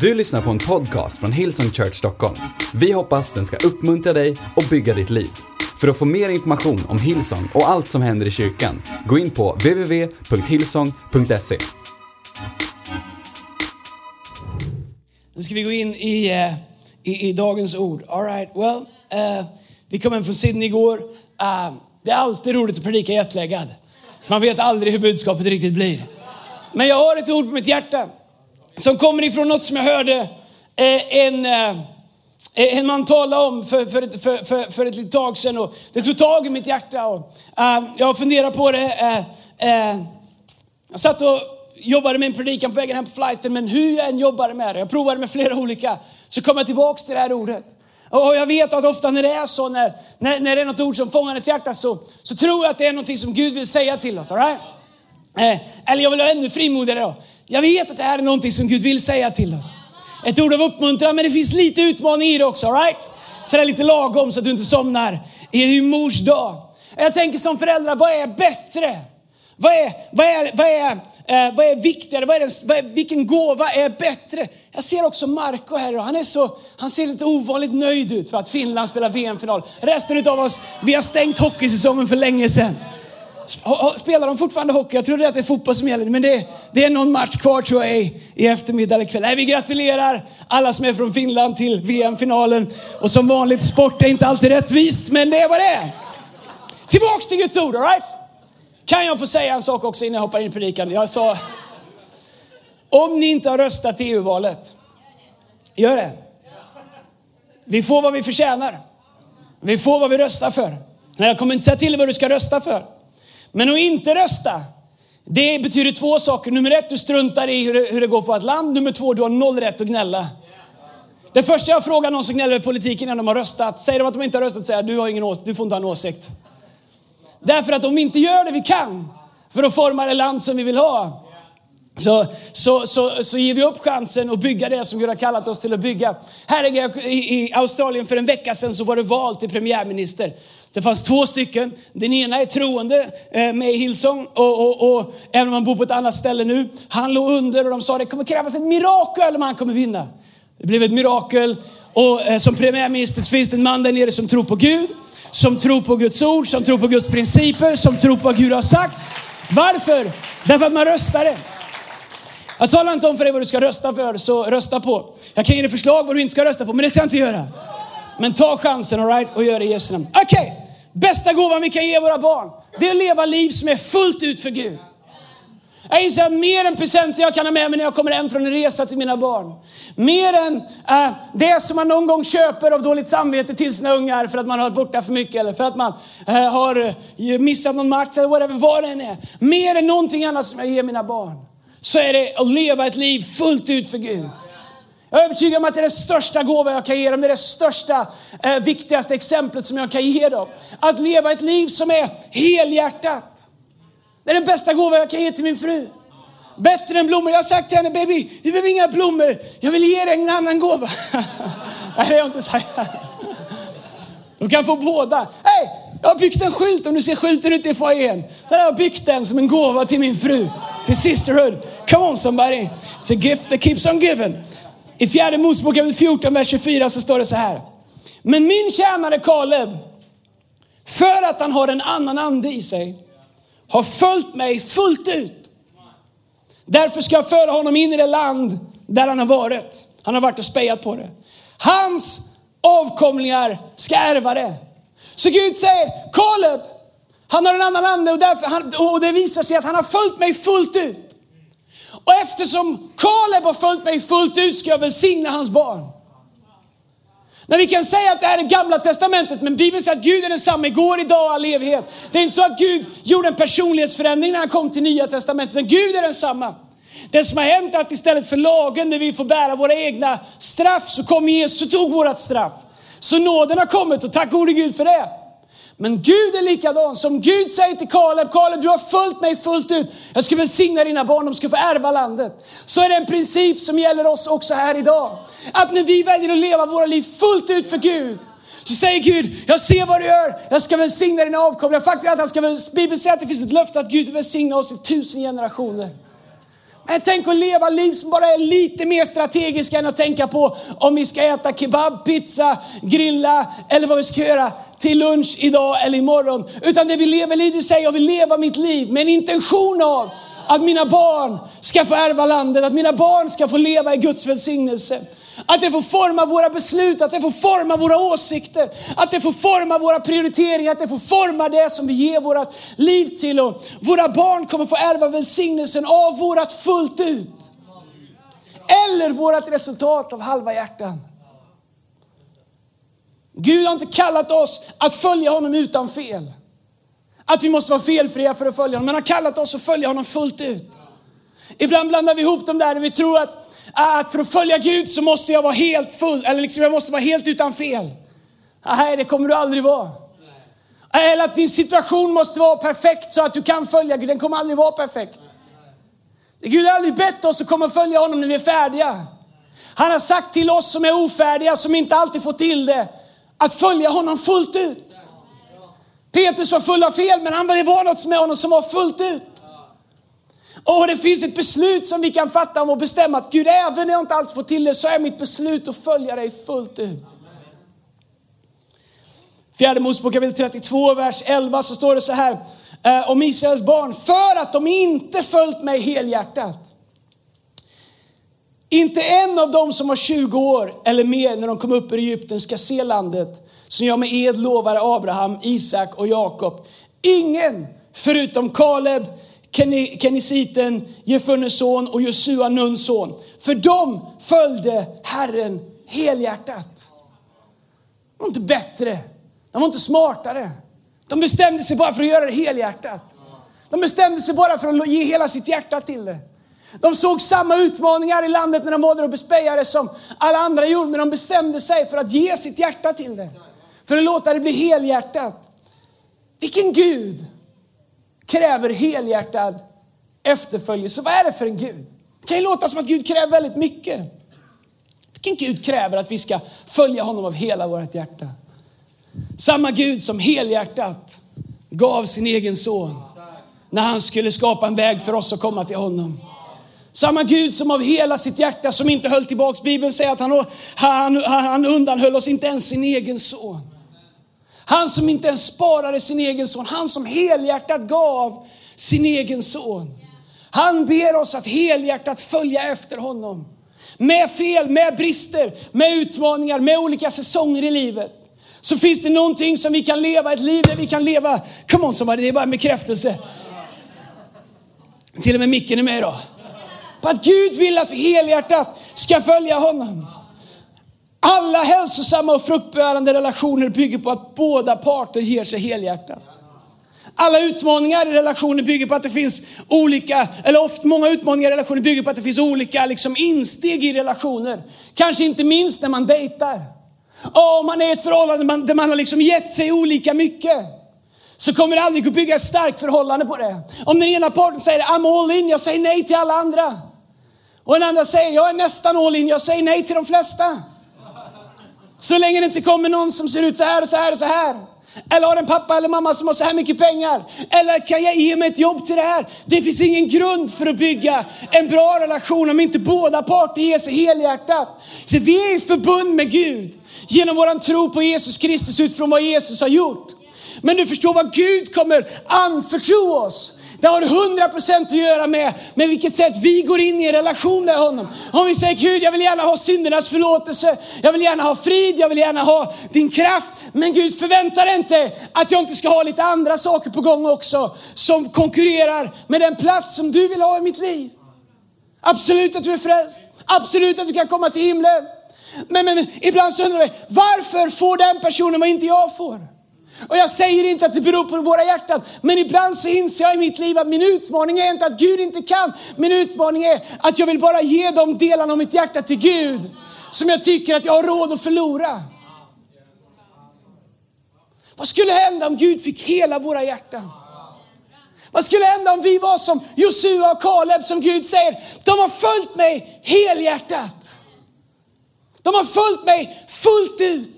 Du lyssnar på en podcast från Hillsong Church Stockholm. Vi hoppas den ska uppmuntra dig och bygga ditt liv. För att få mer information om Hillsong och allt som händer i kyrkan, gå in på www.hillsong.se. Nu ska vi gå in i, eh, i, i dagens ord. All right, well, uh, vi kom hem från Sydney igår. Uh, det är alltid roligt att predika jetlaggad. För man vet aldrig hur budskapet riktigt blir. Men jag har ett ord på mitt hjärta som kommer ifrån något som jag hörde eh, en, eh, eh, en man tala om för, för, ett- för, för, för ett litet tag sedan. Och det tog tag i mitt hjärta. Och, jag funderar på det. jag satt och jobbade med en predikan på vägen hem på flighten, men hur jag än jobbade med det, jag provade med flera olika, så kom jag tillbaks till det här ordet. Och jag vet att ofta när det är så, när, när, när det är något ord som fångar ens hjärta, så, så tror jag att det är något som Gud vill säga till oss. All right? eh, eller jag vill vara ännu frimodigare då. Jag vet att det här är någonting som Gud vill säga till oss. Ett ord av uppmuntran, men det finns lite utmaning i det också. All right? Så det är lite lagom så att du inte somnar i ju mors dag. Jag tänker som föräldrar, vad är bättre? Vad är, vad är, vad är, eh, vad är viktigare? Vad är vad är, vilken gåva är bättre? Jag ser också Marco här idag. Han, är så, han ser lite ovanligt nöjd ut för att Finland spelar VM-final. Resten av oss, vi har stängt hockeysäsongen för länge sedan. Spelar de fortfarande hockey? Jag trodde att det är fotboll som gäller, men det, det är någon match kvar tror jag i, i eftermiddag eller kväll. Nej, vi gratulerar alla som är från Finland till VM-finalen. Och som vanligt, sport är inte alltid rättvist, men det är vad det är. Tillbaks till Guds ord, alright? Kan jag få säga en sak också innan jag hoppar in i predikan? Jag sa, om ni inte har röstat i EU-valet, gör det. Vi får vad vi förtjänar. Vi får vad vi röstar för. Nej, jag kommer inte säga till dig vad du ska rösta för. Men att inte rösta, det betyder två saker. Nummer ett, du struntar i hur det, hur det går för ett land. Nummer två, du har noll rätt att gnälla. Det första jag frågar någon som gnäller över politiken innan de har röstat, säger de att de inte har röstat, säger jag, du har ingen åsikt, du får inte ha en åsikt. Därför att om vi inte gör det vi kan för att forma det land som vi vill ha, så, så, så, så ger vi upp chansen att bygga det som Gud har kallat oss till att bygga. Här är jag, i, i Australien för en vecka sedan så var det val till premiärminister. Det fanns två stycken. Den ena är troende eh, med i Hillsong och, och, och även om han bor på ett annat ställe nu. Han låg under och de sa det kommer krävas ett mirakel om han kommer vinna. Det blev ett mirakel och eh, som premiärminister finns det en man där nere som tror på Gud, som tror på Guds ord, som tror på Guds principer, som tror på vad Gud har sagt. Varför? Därför att man röstade. Jag talar inte om för dig vad du ska rösta för, så rösta på. Jag kan ge dig förslag vad du inte ska rösta på, men det ska jag inte göra. Men ta chansen all right, och gör det i Jesu namn. Okej, bästa gåvan vi kan ge våra barn, det är att leva liv som är fullt ut för Gud. Jag inser att mer än presenter jag kan ha med mig när jag kommer hem från en resa till mina barn. Mer än äh, det som man någon gång köper av dåligt samvete till sina ungar för att man har varit borta för mycket eller för att man äh, har eh, missat någon match eller whatever, vad det än är. Mer än någonting annat som jag ger mina barn så är det att leva ett liv fullt ut för Gud. Jag är övertygad om att det är den största gåva jag kan ge dem. Det är det största, eh, viktigaste exemplet som jag kan ge dem. Att leva ett liv som är helhjärtat. Det är den bästa gåva jag kan ge till min fru. Bättre än blommor. Jag har sagt till henne, baby, vi behöver inga blommor. Jag vill ge dig en annan gåva. Nej, det har jag inte sagt. Du kan få båda. Hey, jag har byggt en skylt, om du ser skylten ute i foajén. Så har jag byggt den som en gåva till min fru, till sisterhood. Come on somebody, it's a gift that keeps on giving. I fjärde Mosebok 14, vers 24 så står det så här. Men min tjänare Kaleb, för att han har en annan ande i sig, har följt mig fullt ut. Därför ska jag föra honom in i det land där han har varit. Han har varit och spejat på det. Hans avkomlingar ska ärva det. Så Gud säger, Kaleb, han har en annan ande och, därför, han, och det visar sig att han har följt mig fullt ut. Och eftersom Kaleb har följt mig fullt ut ska jag välsigna hans barn. När vi kan säga att det här är gamla testamentet, men Bibeln säger att Gud är densamma igår, idag och all evighet. Det är inte så att Gud gjorde en personlighetsförändring när han kom till nya testamentet, utan Gud är densamma. Det som har hänt är att istället för lagen där vi får bära våra egna straff så kom Jesus och tog vårat straff. Så nåden har kommit och tack gode Gud för det. Men Gud är likadan. Som Gud säger till Kaleb, Kaleb du har följt mig fullt ut. Jag ska välsigna dina barn, de ska få ärva landet. Så är det en princip som gäller oss också här idag. Att när vi väljer att leva våra liv fullt ut för Gud, så säger Gud, jag ser vad du gör, jag ska välsigna dina avkomlingar. Faktum är att han ska Bibeln säger att det finns ett löfte att Gud vill välsigna oss i tusen generationer. Men tänk att leva liv som bara är lite mer strategiska än att tänka på om vi ska äta kebab, pizza, grilla eller vad vi ska göra till lunch idag eller imorgon. Utan det vi lever liv, i säger jag vill leva mitt liv med en intention av att mina barn ska få ärva landet, att mina barn ska få leva i Guds välsignelse. Att det får forma våra beslut, att det får forma våra åsikter, att det får forma våra prioriteringar, att det får forma det som vi ger vårt liv till. Och våra barn kommer få ärva välsignelsen av vårat fullt ut. Eller vårt resultat av halva hjärtan. Gud har inte kallat oss att följa honom utan fel. Att vi måste vara felfria för att följa honom. Men han har kallat oss att följa honom fullt ut. Ibland blandar vi ihop dem där och vi tror att, att för att följa Gud så måste jag vara helt full, eller liksom jag måste vara helt utan fel. Nej, det kommer du aldrig vara. Eller att din situation måste vara perfekt så att du kan följa Gud. Den kommer aldrig vara perfekt. Gud har aldrig bett oss att komma och följa honom när vi är färdiga. Han har sagt till oss som är ofärdiga, som inte alltid får till det, att följa honom fullt ut. Petrus var full av fel, men han, det var något med honom som var fullt ut. Och det finns ett beslut som vi kan fatta om att bestämma att Gud, även när jag inte alltid får till det, så är mitt beslut att följa dig fullt ut. Fjärde Mosebok kapitel 32, vers 11 så står det så här eh, om Israels barn. För att de inte följt mig helhjärtat. Inte en av dem som var 20 år eller mer när de kom upp ur Egypten ska se landet som jag med ed lovar Abraham, Isak och Jakob. Ingen förutom Kaleb, Kenisiten, Jefunnes son och Josua Nuns son. För de följde Herren helhjärtat. De var inte bättre, de var inte smartare. De bestämde sig bara för att göra det helhjärtat. De bestämde sig bara för att ge hela sitt hjärta till det. De såg samma utmaningar i landet när de var där och bespejade som alla andra gjorde, men de bestämde sig för att ge sitt hjärta till det. För att låta det bli helhjärtat. Vilken Gud kräver helhjärtad efterföljelse. Vad är det för en Gud? Det kan ju låta som att Gud kräver väldigt mycket. Vilken Gud kräver att vi ska följa honom av hela vårt hjärta? Samma Gud som helhjärtat gav sin egen son när han skulle skapa en väg för oss att komma till honom. Samma Gud som av hela sitt hjärta, som inte höll tillbaks. Bibeln säger att han, han, han undanhöll oss inte ens sin egen son. Han som inte ens sparade sin egen son, han som helhjärtat gav sin egen son. Han ber oss att helhjärtat följa efter honom. Med fel, med brister, med utmaningar, med olika säsonger i livet. Så finns det någonting som vi kan leva, ett liv där vi kan leva, come on somebody, det är bara en bekräftelse. Till och med micken är med idag. På att Gud vill att vi helhjärtat ska följa honom. Alla hälsosamma och fruktbärande relationer bygger på att båda parter ger sig helhjärtat. Alla utmaningar i relationer bygger på att det finns olika, eller ofta många utmaningar i relationer bygger på att det finns olika liksom, insteg i relationer. Kanske inte minst när man dejtar. Och om man är i ett förhållande där man har liksom gett sig olika mycket så kommer det aldrig att bygga ett starkt förhållande på det. Om den ena parten säger I'm all in, jag säger nej till alla andra. Och den andra säger jag är nästan all in, jag säger nej till de flesta. Så länge det inte kommer någon som ser ut så här och så här och så här. Eller har en pappa eller mamma som har så här mycket pengar. Eller kan jag ge mig ett jobb till det här? Det finns ingen grund för att bygga en bra relation om inte båda parter ger sig helhjärtat. Så vi är i förbund med Gud genom vår tro på Jesus Kristus utifrån vad Jesus har gjort. Men du förstår vad Gud kommer anförtro oss. Det har 100% att göra med, med vilket sätt vi går in i en relation med honom. Om vi säger Gud, jag vill gärna ha syndernas förlåtelse, jag vill gärna ha frid, jag vill gärna ha din kraft. Men Gud förväntar inte att jag inte ska ha lite andra saker på gång också som konkurrerar med den plats som du vill ha i mitt liv. Absolut att du är frälst, absolut att du kan komma till himlen. Men, men, men ibland så undrar vi, varför får den personen vad inte jag får? Och jag säger inte att det beror på våra hjärtan, men ibland så inser jag i mitt liv att min utmaning är inte att Gud inte kan. Min utmaning är att jag vill bara ge de delarna av mitt hjärta till Gud som jag tycker att jag har råd att förlora. Vad skulle hända om Gud fick hela våra hjärtan? Vad skulle hända om vi var som Josua och Kaleb som Gud säger, de har följt mig helhjärtat. De har följt mig fullt ut.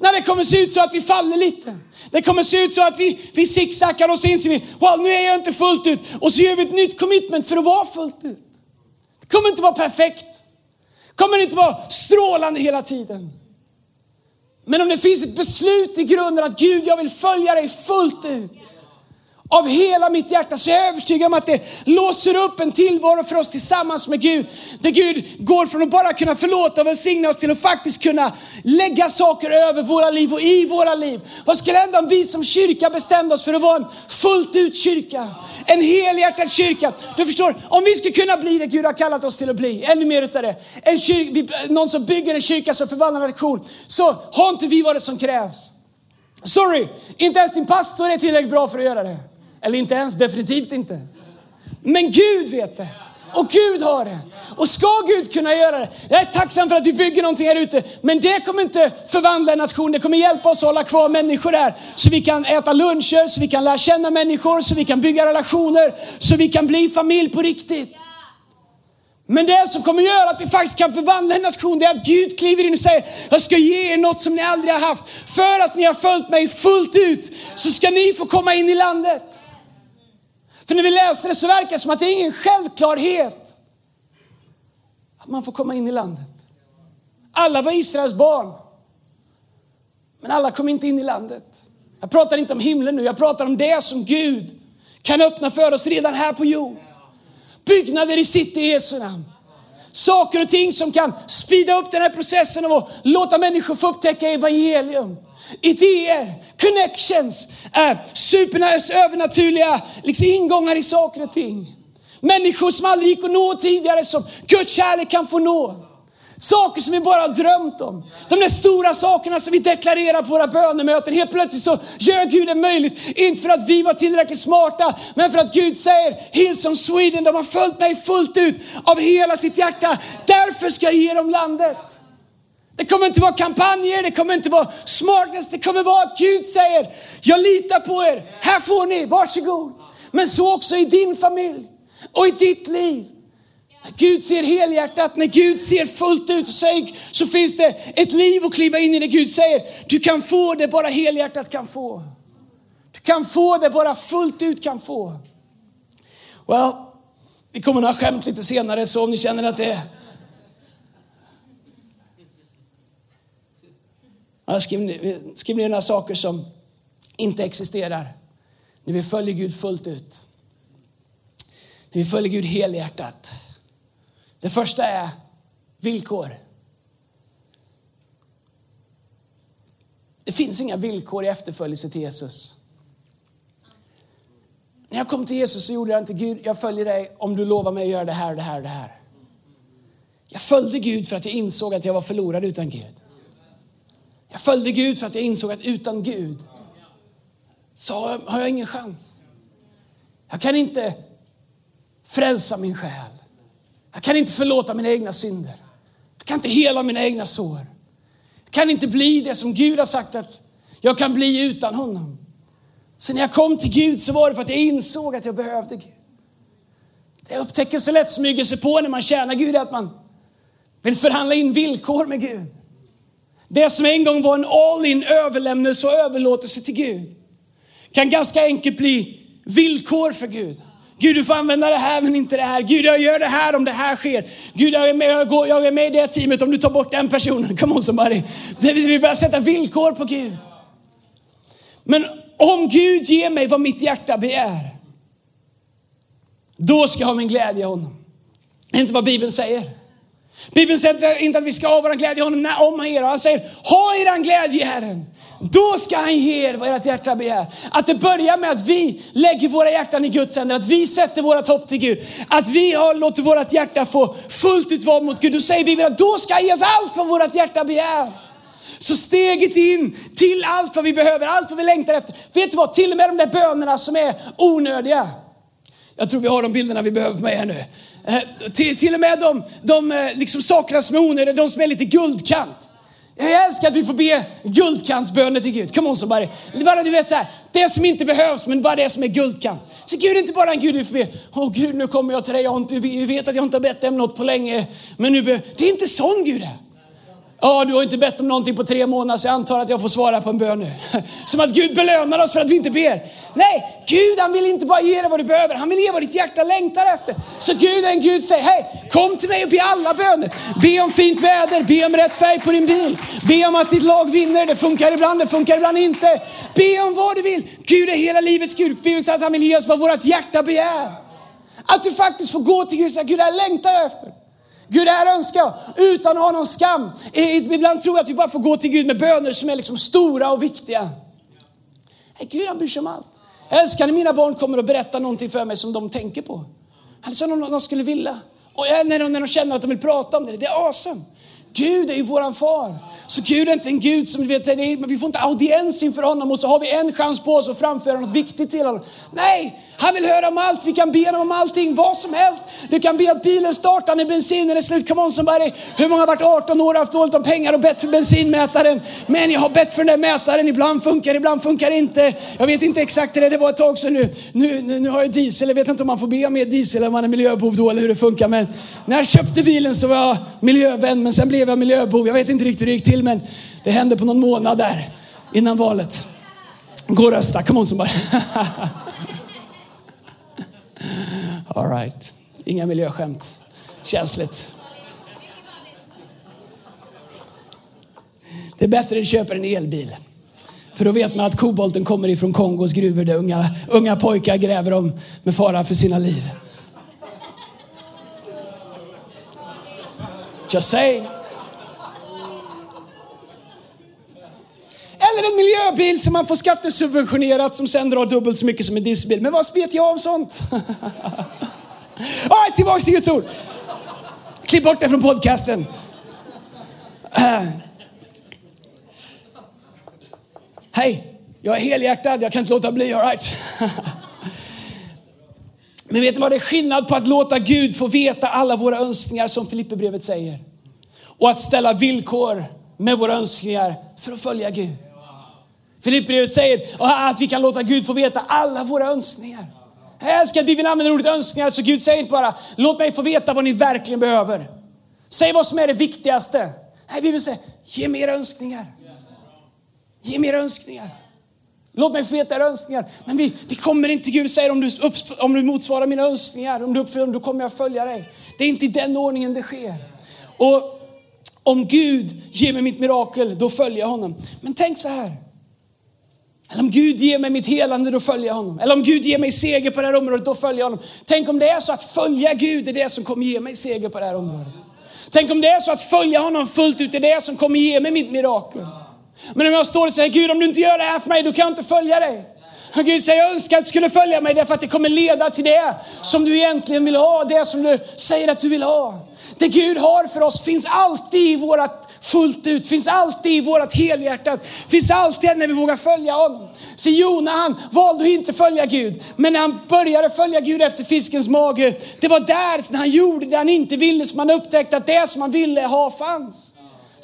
När det kommer se ut så att vi faller lite. Det kommer se ut så att vi, vi zigzaggar och så inser vi, wow nu är jag inte fullt ut. Och så gör vi ett nytt commitment för att vara fullt ut. Det kommer inte vara perfekt. Det Kommer inte vara strålande hela tiden. Men om det finns ett beslut i grunden att Gud, jag vill följa dig fullt ut av hela mitt hjärta så är jag övertygad om att det låser upp en tillvaro för oss tillsammans med Gud. Där Gud går från att bara kunna förlåta och välsigna oss till att faktiskt kunna lägga saker över våra liv och i våra liv. Vad skulle hända om vi som kyrka bestämde oss för att vara en fullt ut kyrka? En helhjärtad kyrka. Du förstår, om vi ska kunna bli det Gud har kallat oss till att bli, ännu mer utav det. En kyrka, någon som bygger en kyrka som förvandlar en nation. Så har inte vi vad det som krävs. Sorry, inte ens din pastor är tillräckligt bra för att göra det. Eller inte ens, definitivt inte. Men Gud vet det. Och Gud har det. Och ska Gud kunna göra det, jag är tacksam för att vi bygger någonting här ute, men det kommer inte förvandla en nation. Det kommer hjälpa oss att hålla kvar människor här. så vi kan äta luncher, så vi kan lära känna människor, så vi kan bygga relationer, så vi kan bli familj på riktigt. Men det som kommer göra att vi faktiskt kan förvandla en nation, det är att Gud kliver in och säger, jag ska ge er något som ni aldrig har haft. För att ni har följt mig fullt ut, så ska ni få komma in i landet. För när vi läser det så verkar det som att det är ingen självklarhet att man får komma in i landet. Alla var Israels barn. Men alla kom inte in i landet. Jag pratar inte om himlen nu, jag pratar om det som Gud kan öppna för oss redan här på jord. Byggnader i sitt i Jesu namn. Saker och ting som kan speeda upp den här processen och låta människor få upptäcka evangelium idéer, connections, eh, övernaturliga liksom ingångar i saker och ting. Människor som aldrig gick att nå tidigare, som Guds kärlek kan få nå. Saker som vi bara har drömt om. De där stora sakerna som vi deklarerar på våra bönemöten. Helt plötsligt så gör Gud det möjligt. Inte för att vi var tillräckligt smarta, men för att Gud säger Hillsong Sweden, de har följt mig fullt ut av hela sitt hjärta. Därför ska jag ge dem landet. Det kommer inte vara kampanjer, det kommer inte vara smartness, det kommer vara att Gud säger, jag litar på er, här får ni, varsågod. Men så också i din familj och i ditt liv. När Gud ser helhjärtat, när Gud ser fullt ut så, säger, så finns det ett liv att kliva in i när Gud säger, du kan få det bara helhjärtat kan få. Du kan få det bara fullt ut kan få. Well, vi kommer att ha skämt lite senare så om ni känner att det Han skriver, skriver ner några saker som inte existerar när vi följer Gud fullt ut. När vi följer Gud helhjärtat. Det första är villkor. Det finns inga villkor i efterföljelse till Jesus. När jag kom till Jesus så gjorde jag inte Gud, jag följer dig om du lovar mig att göra det här och det här och det här. Jag följde Gud för att jag insåg att jag var förlorad utan Gud. Jag följde Gud för att jag insåg att utan Gud så har jag ingen chans. Jag kan inte frälsa min själ. Jag kan inte förlåta mina egna synder. Jag kan inte hela mina egna sår. Jag kan inte bli det som Gud har sagt att jag kan bli utan honom. Så när jag kom till Gud så var det för att jag insåg att jag behövde Gud. Det jag upptäcker så lätt smyger sig på när man tjänar Gud är att man vill förhandla in villkor med Gud. Det som en gång var en all in överlämnelse och överlåtelse till Gud kan ganska enkelt bli villkor för Gud. Gud, du får använda det här men inte det här. Gud, jag gör det här om det här sker. Gud, jag är med, jag går, jag är med i det teamet om du tar bort den personen. Come on somebody. Vi börjar sätta villkor på Gud. Men om Gud ger mig vad mitt hjärta begär, då ska jag ha min glädje i honom. Det är inte vad Bibeln säger. Bibeln säger inte att vi ska ha vår glädje i honom om han ger. Han säger, ha eran glädje i Herren. Då ska han ge er vad ert hjärta begär. Att det börjar med att vi lägger våra hjärtan i Guds händer, att vi sätter vårt hopp till Gud. Att vi har låter vårt hjärta få fullt ut vara mot Gud. Då säger Bibeln att då ska han ge oss allt vad vårt hjärta begär. Så steget in till allt vad vi behöver, allt vad vi längtar efter. Vet du vad, till och med de där bönerna som är onödiga. Jag tror vi har de bilderna vi behöver på mig här nu. Eh, till, till och med de, de eh, liksom sakerna som är onödiga, de som är lite guldkant. Jag älskar att vi får be guldkantsböner till Gud. Come on somebody. Bara du vet så här, det som inte behövs men bara det som är guldkant. Så Gud är inte bara en Gud vi får be, åh Gud nu kommer jag till dig, jag inte, vet att jag inte har bett dig om något på länge. Men nu be, det är inte sån Gud är. Ja, du har inte bett om någonting på tre månader så jag antar att jag får svara på en bön nu. Som att Gud belönar oss för att vi inte ber. Nej, Gud han vill inte bara ge dig vad du behöver, han vill ge vad ditt hjärta längtar efter. Så Gud är en Gud säger, hej, kom till mig och be alla böner. Be om fint väder, be om rätt färg på din bil. Be om att ditt lag vinner, det funkar ibland, det funkar ibland inte. Be om vad du vill. Gud är hela livets Gud. Bibeln säger att han vill ge oss vad vårt hjärta begär. Att du faktiskt får gå till Gud och säga, Gud det här längtar jag efter. Gud, det här önskar jag utan att ha någon skam. Ibland tror jag att vi bara får gå till Gud med böner som är liksom stora och viktiga. Nej, Gud han bryr sig om allt. Jag älskar när mina barn kommer och berättar någonting för mig som de tänker på. Eller som de, de skulle vilja. Och när de, när de känner att de vill prata om det, det är awesome. Gud är ju våran far. Så Gud är inte en Gud som, vet, vi får inte audiens inför honom och så har vi en chans på oss att framföra något viktigt till honom. Nej, han vill höra om allt. Vi kan be honom om allting, vad som helst. Du kan be att bilen startar när bensinen är slut. Come on somebody. Hur många har varit 18 år och haft dåligt om pengar och bett för bensinmätaren? Men jag har bett för den där mätaren. Ibland funkar ibland funkar inte. Jag vet inte exakt hur det, det var ett tag sedan nu. Nu, nu, nu har jag diesel. Jag vet inte om man får be om mer diesel om man är miljöbov då eller hur det funkar. Men när jag köpte bilen så var jag miljövän men sen blev jag miljöbov. Jag vet inte riktigt hur det gick till men det hände på någon månad där innan valet. Gå och rösta, come on bara. All right. Inga miljöskämt. Känsligt. Det är bättre att köpa en elbil. För då vet man att kobolten kommer ifrån Kongos gruvor där unga, unga pojkar gräver dem med fara för sina liv. Just saying. Eller en miljöbil som man får skattesubventionerat som sen drar dubbelt så mycket som en dieselbil. Men vad vet jag om sånt? ah, tillbaks till Guds ord. Klipp bort det från podcasten. Uh. Hej, jag är helhjärtad, jag kan inte låta bli, alright? Men vet ni vad det är skillnad på att låta Gud få veta alla våra önskningar som Filipperbrevet säger? Och att ställa villkor med våra önskningar för att följa Gud. Filipperbrevet säger att vi kan låta Gud få veta alla våra önskningar. Jag älskar att Bibeln använder ordet önskningar, så Gud säger inte bara låt mig få veta vad ni verkligen behöver. Säg vad som är det viktigaste. Nej, Bibeln säger ge mer önskningar. Ge mer önskningar. Låt mig få veta era önskningar. Men vi, vi kommer inte till Gud och säger om du, upp, om du motsvarar mina önskningar, om du uppfyller dem, då kommer jag följa dig. Det är inte i den ordningen det sker. Och om Gud ger mig mitt mirakel, då följer jag honom. Men tänk så här. Eller om Gud ger mig mitt helande, då följer jag honom. Eller om Gud ger mig seger på det här området, då följer jag honom. Tänk om det är så att följa Gud är det som kommer ge mig seger på det här området. Tänk om det är så att följa honom fullt ut är det som kommer ge mig mitt mirakel. Men om jag står och säger, Gud om du inte gör det här för mig, då kan jag inte följa dig. Och Gud säger, jag önskar att du skulle följa mig därför att det kommer leda till det som du egentligen vill ha, det som du säger att du vill ha. Det Gud har för oss finns alltid i vårat fullt ut, finns alltid i vårat helhjärtat, finns alltid när vi vågar följa honom. Så Jona han valde att inte följa Gud, men när han började följa Gud efter fiskens mage, det var där när han gjorde det han inte ville som han upptäckte att det som han ville ha fanns.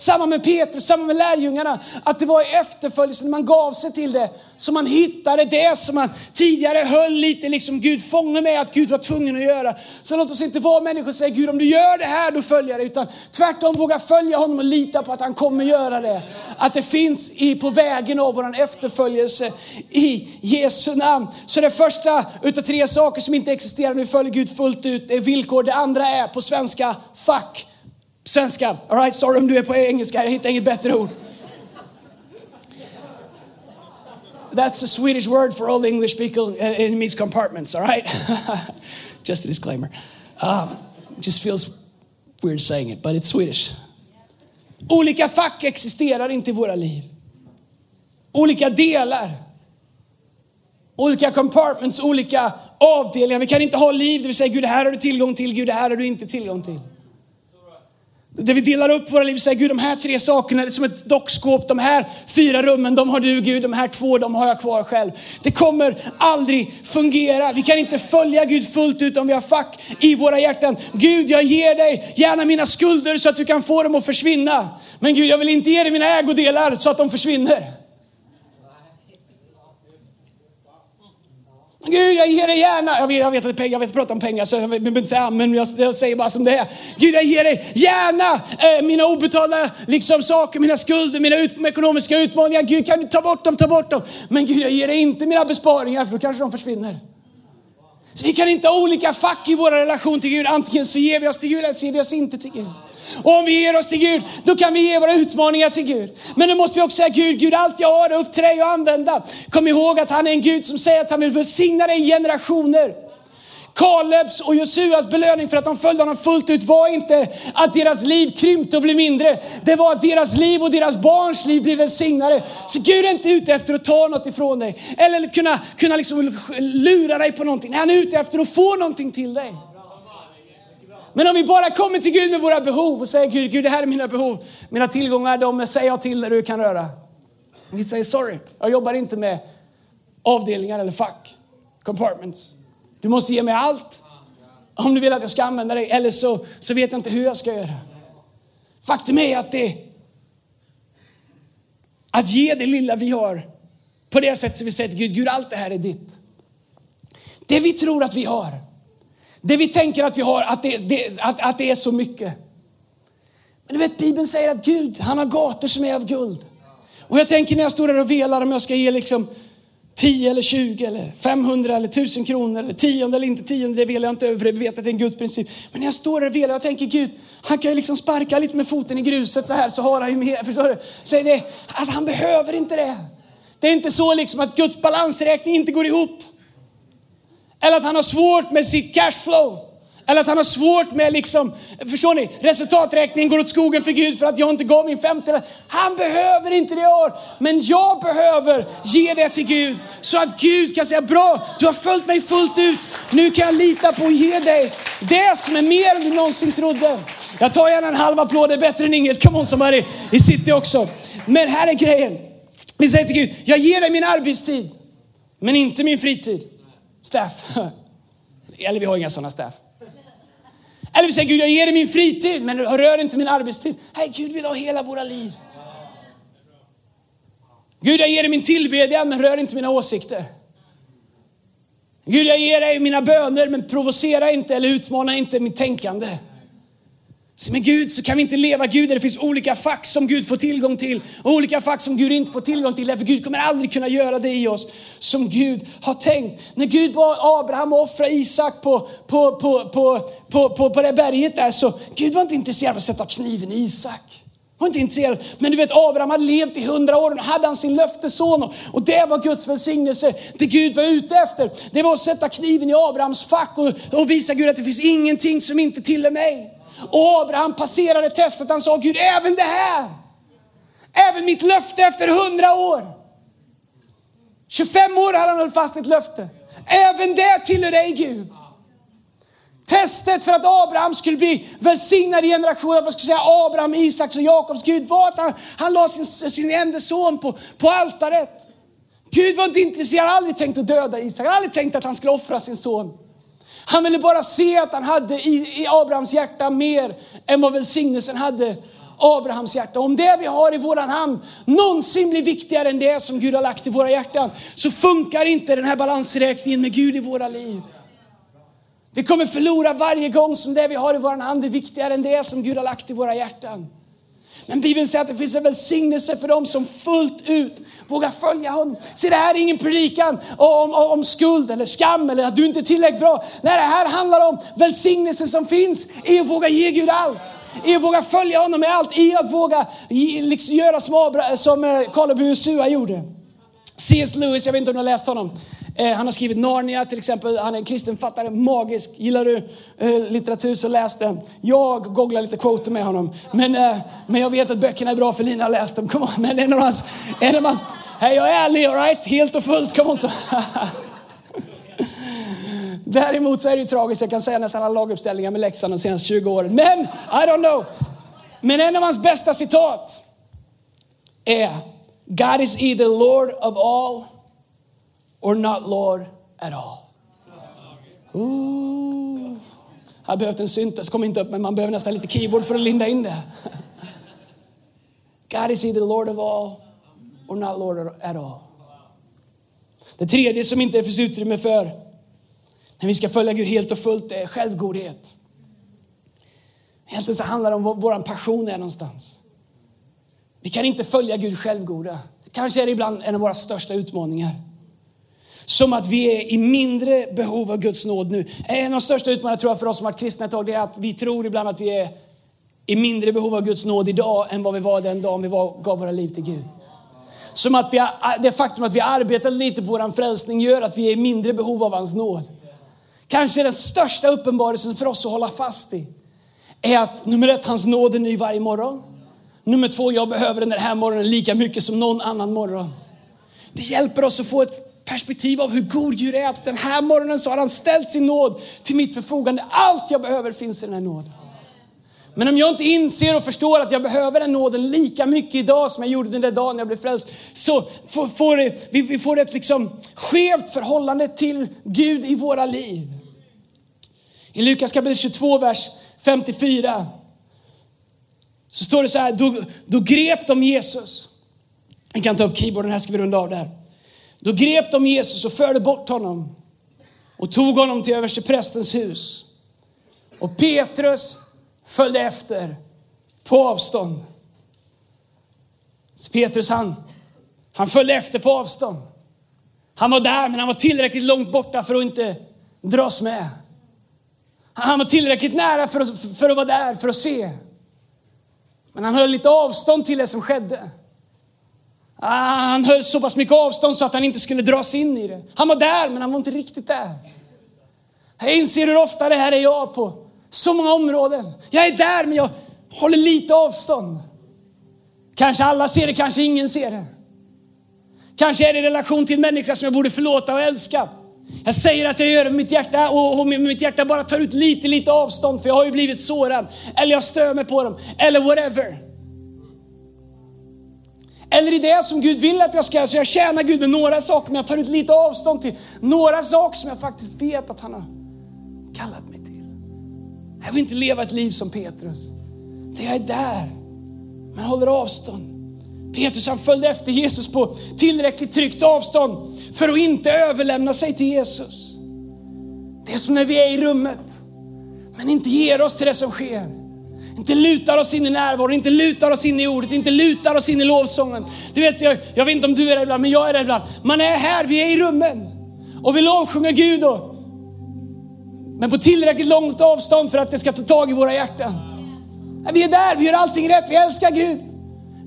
Samma med Petrus, samma med lärjungarna. Att det var i efterföljelsen, när man gav sig till det, som man hittade det som man tidigare höll lite liksom Gud fånge med att Gud var tvungen att göra. Så låt oss inte vara människor och säga Gud om du gör det här då följer jag det. Utan tvärtom våga följa honom och lita på att han kommer göra det. Att det finns i, på vägen av vår efterföljelse i Jesu namn. Så det första utav tre saker som inte existerar nu följer Gud fullt ut, det är villkor. Det andra är på svenska, fuck Svenska. All right, sorry om du är på engelska, jag hittar inget bättre ord. That's a Swedish word for all English people. in it means compartments, all right? just a disclaimer. Um, just feels weird saying it, but it's Swedish. Olika fack existerar inte i våra liv. Olika delar. Olika compartments, olika avdelningar. Vi kan inte ha liv där vi säger Gud, det här har du tillgång till, Gud, det här har du inte tillgång till. Där vi delar upp våra liv och säger Gud de här tre sakerna är som ett dockskåp. De här fyra rummen de har du Gud, de här två de har jag kvar själv. Det kommer aldrig fungera. Vi kan inte följa Gud fullt ut om vi har fack i våra hjärtan. Gud jag ger dig gärna mina skulder så att du kan få dem att försvinna. Men Gud jag vill inte ge dig mina ägodelar så att de försvinner. Gud, jag ger dig gärna. Jag vet, jag vet att pengar, jag vet prata om pengar så jag behöver inte säga men jag, jag säger bara som det är. Gud, jag ger dig gärna eh, mina obetalda liksom, saker, mina skulder, mina ut, ekonomiska utmaningar. Gud, kan du ta bort dem, ta bort dem. Men Gud, jag ger dig inte mina besparingar för då kanske de försvinner. Så vi kan inte ha olika fack i vår relation till Gud. Antingen så ger vi oss till Gud eller så ger vi oss inte till Gud. Och om vi ger oss till Gud, då kan vi ge våra utmaningar till Gud. Men då måste vi också säga Gud, Gud allt jag har är upp till dig att använda. Kom ihåg att han är en Gud som säger att han vill välsigna dig i generationer. Kalebs och Josuas belöning för att de följde honom fullt ut var inte att deras liv krympte och blev mindre. Det var att deras liv och deras barns liv blev välsignade. Så Gud är inte ute efter att ta något ifrån dig. Eller kunna, kunna liksom lura dig på någonting. Han är ute efter att få någonting till dig. Men om vi bara kommer till Gud med våra behov och säger Gud, Gud det här är mina behov. Mina tillgångar, de säger jag till när du kan röra. Vi säger sorry, jag jobbar inte med avdelningar eller fack, compartments. Du måste ge mig allt om du vill att jag ska använda dig, eller så, så vet jag inte hur jag ska göra. Faktum är att det att ge det lilla vi har på det sätt som vi säger till Gud, Gud allt det här är ditt. Det vi tror att vi har, det vi tänker att vi har, att det, det, att, att det är så mycket. Men du vet, Bibeln säger att Gud, han har gator som är av guld. Och jag tänker när jag står där och velar om jag ska ge liksom 10 eller 20 eller 500 eller 1000 kronor eller tionde eller inte tionde, det velar jag inte över, vi vet att det är en Guds princip. Men när jag står där och velar, jag tänker Gud, han kan ju liksom sparka lite med foten i gruset så här så har han ju mer, förstår du? Så det, alltså han behöver inte det. Det är inte så liksom att Guds balansräkning inte går ihop. Eller att han har svårt med sitt cashflow. Eller att han har svårt med, liksom, förstår ni, resultaträkningen går åt skogen för Gud för att jag inte gav min femte. Han behöver inte det jag har, men jag behöver ge det till Gud. Så att Gud kan säga, bra, du har följt mig fullt ut. Nu kan jag lita på att ge dig det som är mer än du någonsin trodde. Jag tar gärna en halv applåd, det är bättre än inget. Come on somebody, i city också. Men här är grejen. Vi säger till Gud, jag ger dig min arbetstid, men inte min fritid. Staff. Eller vi har inga sådana staff. Eller vi säger Gud, jag ger dig min fritid, men rör inte min arbetstid. Nej, Gud vill ha hela våra liv. Gud, jag ger dig min tillbedjan, men rör inte mina åsikter. Gud, jag ger dig mina böner, men provocera inte eller utmana inte mitt tänkande. Så med Gud så kan vi inte leva Gud där det finns olika fack som Gud får tillgång till och olika fack som Gud inte får tillgång till. därför Gud kommer aldrig kunna göra det i oss som Gud har tänkt. När Gud bad Abraham att offra Isak på, på, på, på, på, på, på det berget där så Gud var inte intresserad av att sätta kniven i Isak. var inte intresserad. Men du vet Abraham hade levt i hundra år och hade han sin löftesson och det var Guds välsignelse. Det Gud var ute efter det var att sätta kniven i Abrahams fack och, och visa Gud att det finns ingenting som inte tillhör mig. Och Abraham passerade testet. Han sa Gud, även det här, även mitt löfte efter hundra år. 25 år hade han hållit fast ett löfte. Även det tillhör dig Gud. Testet för att Abraham skulle bli välsignad i generationer, att man skulle säga Abraham, Isaks och Jakobs Gud var att han, han la sin, sin enda son på, på altaret. Gud var inte intresserad, han hade aldrig tänkt att döda Isak, han hade aldrig tänkt att han skulle offra sin son. Han ville bara se att han hade i, i Abrahams hjärta mer än vad välsignelsen hade Abrahams hjärta. Om det vi har i våran hand någonsin blir viktigare än det som Gud har lagt i våra hjärtan så funkar inte den här balansräkningen med Gud i våra liv. Vi kommer förlora varje gång som det vi har i våran hand är viktigare än det som Gud har lagt i våra hjärtan. Men Bibeln säger att det finns en välsignelse för dem som fullt ut vågar följa honom. Se det här är ingen predikan om, om, om, skuld eller skam eller att du inte är tillräckligt bra. Nej, det här handlar om välsignelsen som finns i att våga ge Gud allt. I att våga följa honom med allt. I att våga liksom göra som, Abra, som eh, gjorde. C.S. Lewis, jag vet inte om du har läst honom. Eh, han har skrivit Narnia till exempel. Han är en kristen författare, magisk. Gillar du eh, litteratur så läs den. Jag googlar lite quoter med honom. Men, eh, men jag vet att böckerna är bra för Lina har läst dem. Come on. Men en av hans... En av hans hey, jag är ärlig, alright? Helt och fullt. Come on. Så. Däremot så är det ju tragiskt. Jag kan säga nästan alla laguppställningar med Leksand de senaste 20 åren. Men, I don't know. Men en av hans bästa citat är God is either Lord of all or not Lord at all. Ooh. Jag behövt en syntes, kom inte upp men man behöver nästan lite keyboard för att linda in det. God is either Lord of all or not Lord at all. Det tredje som inte finns utrymme för när vi ska följa Gud helt och fullt är självgodhet. Egentligen så handlar det om var vår passion är någonstans. Vi kan inte följa Gud självgoda. Kanske är det ibland en av våra största utmaningar. Som att vi är i mindre behov av Guds nåd nu. En av de största utmaningarna tror jag för oss som har varit kristna ett tag, det är att vi tror ibland att vi är i mindre behov av Guds nåd idag än vad vi var den dagen vi var, gav våra liv till Gud. Som att vi har, det faktum att vi har arbetat lite på vår frälsning gör att vi är i mindre behov av hans nåd. Kanske den största uppenbarelsen för oss att hålla fast i är att nummer ett, hans nåd är ny varje morgon. Nummer två, jag behöver den här morgonen lika mycket som någon annan morgon. Det hjälper oss att få ett perspektiv av hur god Gud är. Att den här morgonen så har han ställt sin nåd till mitt förfogande. Allt jag behöver finns i den här nåden. Men om jag inte inser och förstår att jag behöver den nåden lika mycket idag som jag gjorde den där dagen jag blev frälst, så får, får det, vi, vi får ett liksom skevt förhållande till Gud i våra liv. I Lukas kapitel 22, vers 54 så står det så här, då, då grep de Jesus. Vi kan ta upp keyboarden här ska vi runda av där. Då grep de Jesus och förde bort honom och tog honom till översteprästens hus. Och Petrus följde efter på avstånd. Så Petrus han, han följde efter på avstånd. Han var där men han var tillräckligt långt borta för att inte dras med. Han var tillräckligt nära för att, för att vara där, för att se. Men han höll lite avstånd till det som skedde. Ah, han höll så pass mycket avstånd så att han inte skulle dras in i det. Han var där, men han var inte riktigt där. Jag inser hur ofta det här är jag på så många områden. Jag är där, men jag håller lite avstånd. Kanske alla ser det, kanske ingen ser det. Kanske är det i relation till en människa som jag borde förlåta och älska. Jag säger att jag gör det med mitt hjärta och mitt hjärta bara tar ut lite, lite avstånd för jag har ju blivit sårad. Eller jag stör mig på dem. Eller whatever. Eller i det som Gud vill att jag ska göra. Så jag tjänar Gud med några saker men jag tar ut lite avstånd till några saker som jag faktiskt vet att han har kallat mig till. Jag vill inte leva ett liv som Petrus. Där jag är där, men håller avstånd. Petrus han följde efter Jesus på tillräckligt tryggt avstånd för att inte överlämna sig till Jesus. Det är som när vi är i rummet, men inte ger oss till det som sker. Inte lutar oss in i närvaro, inte lutar oss in i ordet, inte lutar oss in i lovsången. Du vet, jag, jag vet inte om du är det ibland, men jag är det ibland. Man är här, vi är i rummen och vi lovsjunger Gud. Och, men på tillräckligt långt avstånd för att det ska ta tag i våra hjärtan. Vi är där, vi gör allting rätt, vi älskar Gud.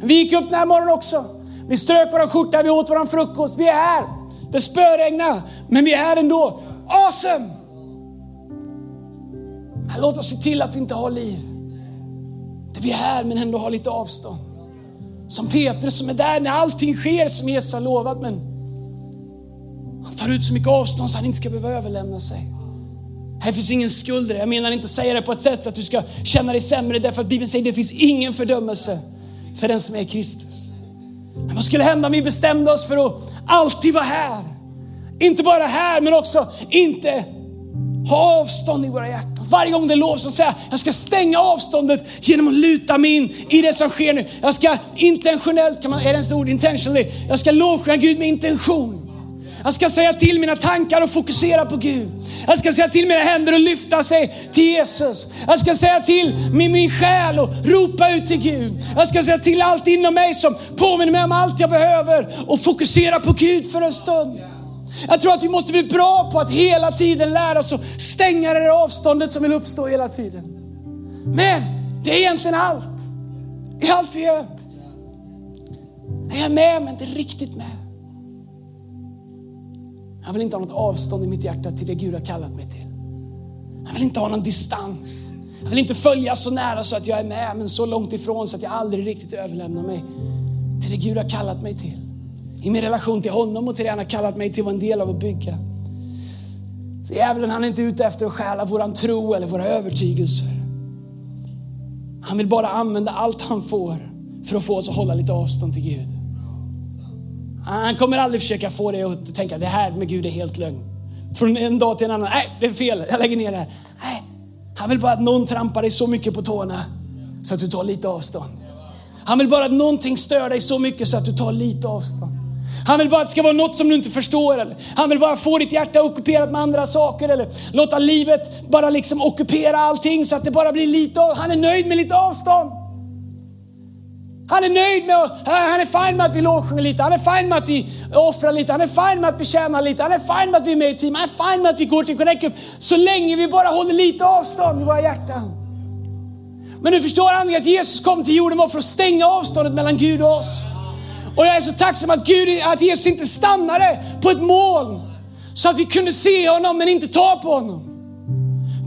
Vi gick upp den här morgonen också. Vi strök våran skjorta, vi åt våran frukost. Vi är här. Det spöregnar, men vi är här ändå. Awesome! Men låt oss se till att vi inte har liv. Där vi är här men ändå har lite avstånd. Som Petrus som är där när allting sker som Jesus har lovat men han tar ut så mycket avstånd så han inte ska behöva överlämna sig. Här finns ingen skuld Jag menar inte säga det på ett sätt så att du ska känna dig sämre därför att Bibeln säger att det finns ingen fördömelse för den som är Kristus. Men vad skulle hända om vi bestämde oss för att alltid vara här? Inte bara här, men också inte ha avstånd i våra hjärtan. Varje gång det lov som säger jag, jag ska stänga avståndet genom att luta mig in i det som sker nu. Jag ska intentionellt, kan man, är det ens ord, intentionally, jag ska lovsjunga Gud med intention. Jag ska säga till mina tankar och fokusera på Gud. Jag ska säga till mina händer och lyfta sig till Jesus. Jag ska säga till min, min själ och ropa ut till Gud. Jag ska säga till allt inom mig som påminner mig om allt jag behöver och fokusera på Gud för en stund. Jag tror att vi måste bli bra på att hela tiden lära oss att stänga det där avståndet som vill uppstå hela tiden. Men det är egentligen allt. Det är allt vi gör. Jag är med men inte riktigt med. Jag vill inte ha något avstånd i mitt hjärta till det Gud har kallat mig till. Jag vill inte ha någon distans. Jag vill inte följa så nära så att jag är med, men så långt ifrån så att jag aldrig riktigt överlämnar mig till det Gud har kallat mig till. I min relation till honom och till det han har kallat mig till att vara en del av att bygga. Så djävulen han är inte ute efter att stjäla våran tro eller våra övertygelser. Han vill bara använda allt han får för att få oss att hålla lite avstånd till Gud. Han kommer aldrig försöka få dig att tänka det här med Gud är helt lögn. Från en dag till en annan, nej det är fel, jag lägger ner det här. Nej, han vill bara att någon trampar dig så mycket på tårna så att du tar lite avstånd. Han vill bara att någonting stör dig så mycket så att du tar lite avstånd. Han vill bara att det ska vara något som du inte förstår. Eller han vill bara få ditt hjärta ockuperat med andra saker. Eller låta livet bara liksom ockupera allting så att det bara blir lite av, Han är nöjd med lite avstånd. Han är nöjd med, han är fin med att vi lovsjunger lite, han är fin med att vi offrar lite, han är fin med att vi tjänar lite, han är fin med att vi är med i team, han är fin med att vi går till Connect Group. Så länge vi bara håller lite avstånd i våra hjärtan. Men nu förstår han att Jesus kom till jorden för att stänga avståndet mellan Gud och oss. Och jag är så tacksam att, Gud, att Jesus inte stannade på ett moln så att vi kunde se honom men inte ta på honom.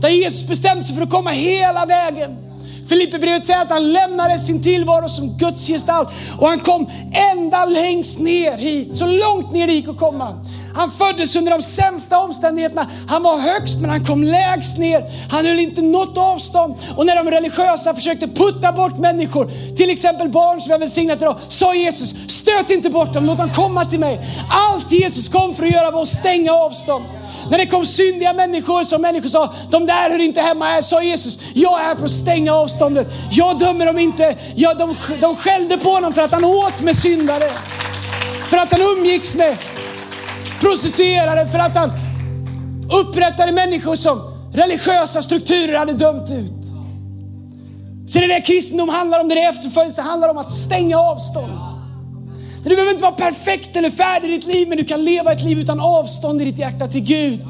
Där Jesus bestämde sig för att komma hela vägen. Filipperbrevet säger att han lämnade sin tillvaro som Guds gestalt och han kom ända längst ner hit, så långt ner det gick att komma. Han föddes under de sämsta omständigheterna. Han var högst men han kom lägst ner. Han höll inte något avstånd. Och när de religiösa försökte putta bort människor, till exempel barn som jag välsignat idag, sa Jesus, stöt inte bort dem, låt dem komma till mig. Allt Jesus kom för att göra var att stänga avstånd. När det kom syndiga människor som människor sa, de där hör inte hemma här, sa Jesus, jag är här för att stänga avståndet. Jag dömer dem inte. Jag, de, de skällde på honom för att han åt med syndare. För att han umgicks med prostituerade, för att han upprättade människor som religiösa strukturer hade dömt ut. Så det är det kristendom handlar om, det är det efterföljelse handlar om, att stänga avstånd. Så du behöver inte vara perfekt eller färdig i ditt liv, men du kan leva ett liv utan avstånd i ditt hjärta till Gud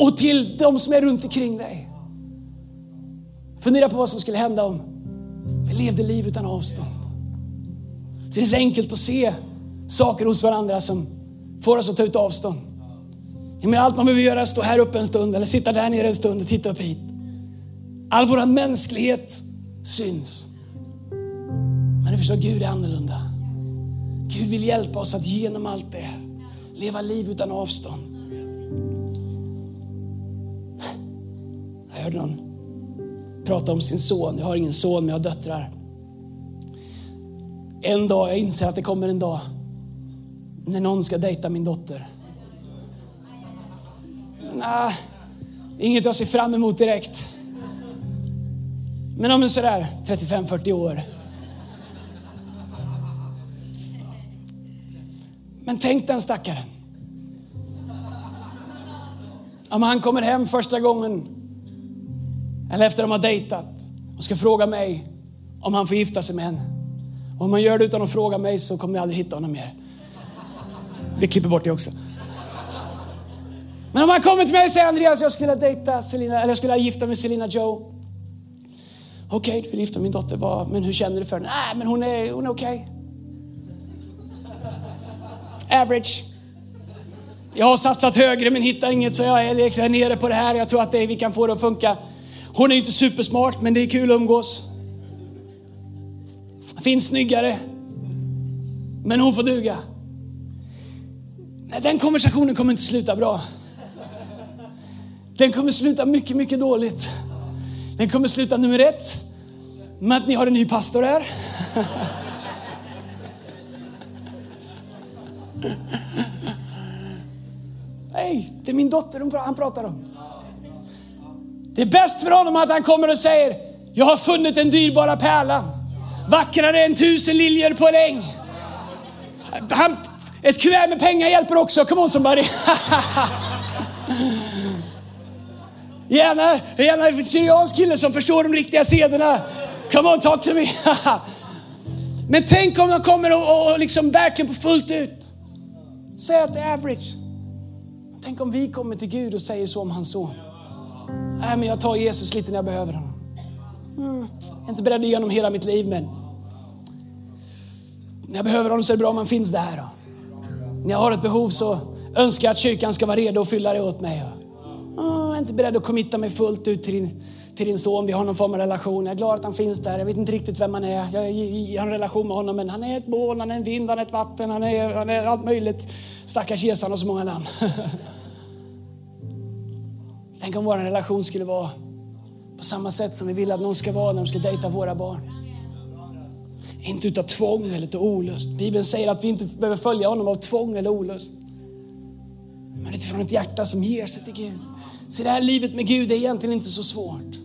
och till de som är runt omkring dig. Fundera på vad som skulle hända om vi levde liv utan avstånd. Så det är så enkelt att se saker hos varandra som får oss att ta ut avstånd. Jag menar, allt man behöver göra är att stå här uppe en stund eller sitta där nere en stund och titta upp hit. All vår mänsklighet syns. Men du förstår, Gud är annorlunda. Gud vill hjälpa oss att genom allt det leva liv utan avstånd. Jag hörde någon prata om sin son. Jag har ingen son, men jag har döttrar. En dag, jag inser att det kommer en dag när någon ska dejta min dotter. Nah, inget jag ser fram emot direkt. Men om en sådär 35-40 år Men tänk den stackaren. Om han kommer hem första gången, eller efter de har dejtat, och ska fråga mig om han får gifta sig med henne. Och om han gör det utan att fråga mig så kommer jag aldrig hitta honom mer. Vi klipper bort det också. Men om han kommer till mig och säger Andreas, jag skulle dejta Selina, eller jag skulle gifta mig med Selina Joe. Okej, okay, du vill gifta min dotter, men hur känner du för henne? Nej, men hon är, hon är okej. Okay average. Jag har satsat högre men hittar inget så jag är liksom nere på det här. Jag tror att det, vi kan få det att funka. Hon är inte supersmart men det är kul att umgås. Finns snyggare. Men hon får duga. Den konversationen kommer inte sluta bra. Den kommer sluta mycket, mycket dåligt. Den kommer sluta nummer ett med att ni har en ny pastor här. Nej, det är min dotter han pratar om. Det är bäst för honom att han kommer och säger, jag har funnit den dyrbara pärlan. Vackrare än tusen liljor på en äng. Han, ett kuvert med pengar hjälper också. Come on somebody. gärna, gärna en syriansk kille som förstår de riktiga sederna. Come on, talk to me. Men tänk om de kommer och, och liksom verkligen på fullt ut Säg att det är average. Tänk om vi kommer till Gud och säger så om hans son. Nej, men jag tar Jesus lite när jag behöver honom. Mm. Jag är inte beredd att ge honom hela mitt liv, men när jag behöver honom så är det bra om han finns där. Då. När jag har ett behov så önskar jag att kyrkan ska vara redo att fylla det åt mig. Mm, jag är inte beredd att committa mig fullt ut till din till din son. Vi har någon form av relation. Jag är glad att han finns där. Jag vet inte riktigt vem han är. Jag har en relation med honom, men han är ett moln, han är en vind, han är ett vatten, han är, han är allt möjligt. Stackars Jesus, han har så många namn. Tänk om vår relation skulle vara på samma sätt som vi vill att någon ska vara när de ska dejta våra barn. Inte utav tvång eller utav olust. Bibeln säger att vi inte behöver följa honom av tvång eller olust. Men utifrån ett hjärta som ger sig till Gud. Så det här livet med Gud är egentligen inte så svårt.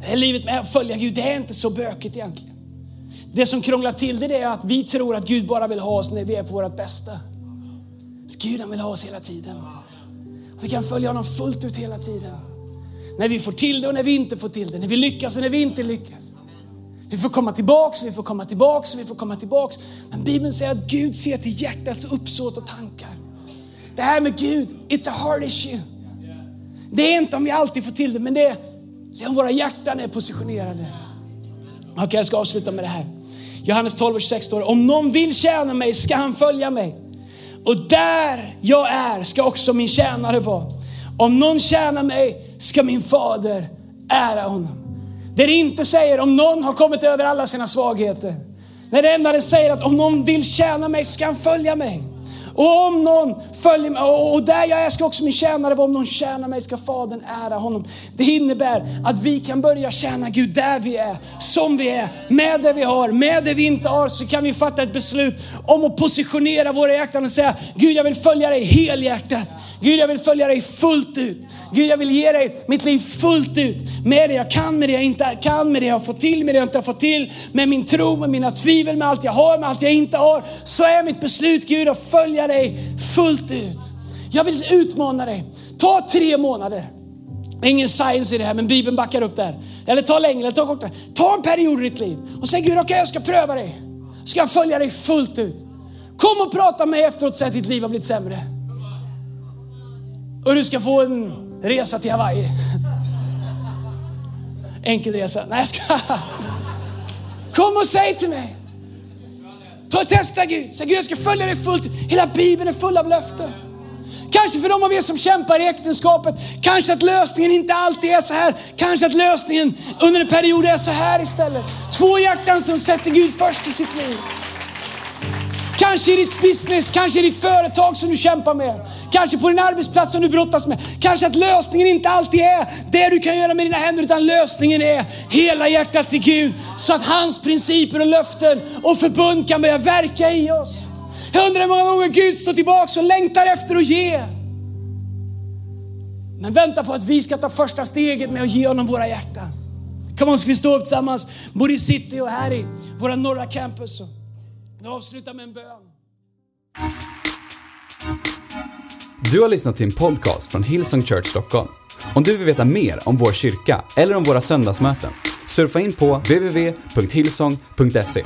Det här livet med att följa Gud, det är inte så bökigt egentligen. Det som krånglar till det är att vi tror att Gud bara vill ha oss när vi är på vårt bästa. Gud han vill ha oss hela tiden. Vi kan följa honom fullt ut hela tiden. När vi får till det och när vi inte får till det. När vi lyckas och när vi inte lyckas. Vi får komma tillbaks, vi får komma tillbaks, vi får komma tillbaks. Men Bibeln säger att Gud ser till hjärtats uppsåt och tankar. Det här med Gud, it's a hard issue. Det är inte om vi alltid får till det, men det är, det är om våra hjärtan är positionerade. Okej, okay, jag ska avsluta med det här. Johannes 12 och 26 står om någon vill tjäna mig ska han följa mig. Och där jag är ska också min tjänare vara. Om någon tjänar mig ska min fader ära honom. Det det inte säger om någon har kommit över alla sina svagheter. När det enda det säger att om någon vill tjäna mig ska han följa mig. Och om någon följer mig, och där jag är ska också min tjänare vara, om någon tjänar mig ska Fadern ära honom. Det innebär att vi kan börja tjäna Gud där vi är, som vi är, med det vi har, med det vi inte har, så kan vi fatta ett beslut om att positionera våra hjärtan och säga, Gud jag vill följa dig helhjärtat. Gud jag vill följa dig fullt ut. Gud jag vill ge dig mitt liv fullt ut. Med det jag kan, med det jag inte kan, med det jag har fått till, med det jag inte har fått till. Med min tro, med mina tvivel, med allt jag har, med allt jag inte har. Så är mitt beslut Gud att följa dig fullt ut. Jag vill utmana dig. Ta tre månader. Ingen science i det här, men Bibeln backar upp där. Eller ta längre, eller ta kortare. Ta en period i ditt liv och säg Gud, okej okay, jag ska pröva dig. Ska jag följa dig fullt ut. Kom och prata med mig efteråt och säg att ditt liv har blivit sämre. Och du ska få en resa till Hawaii. Enkel resa. Nej, jag ska... Kom och säg till mig. Ta och testa Gud. Säg Gud, jag ska följa dig fullt Hela Bibeln är full av löften. Kanske för de av er som kämpar i äktenskapet, kanske att lösningen inte alltid är så här. Kanske att lösningen under en period är så här istället. Två hjärtan som sätter Gud först i sitt liv. Kanske i ditt business, kanske i ditt företag som du kämpar med. Kanske på din arbetsplats som du brottas med. Kanske att lösningen inte alltid är det du kan göra med dina händer, utan lösningen är hela hjärtat till Gud. Så att hans principer och löften och förbund kan börja verka i oss. Jag undrar hur många gånger Gud står tillbaka och längtar efter att ge. Men vänta på att vi ska ta första steget med att ge honom våra hjärtan. Kom on, ska vi stå upp tillsammans, både i city och här i våra norra campus. Jag avslutar med en bön. Du har lyssnat till en podcast från Hillsong Church Stockholm. Om du vill veta mer om vår kyrka eller om våra söndagsmöten, surfa in på www.hillsong.se.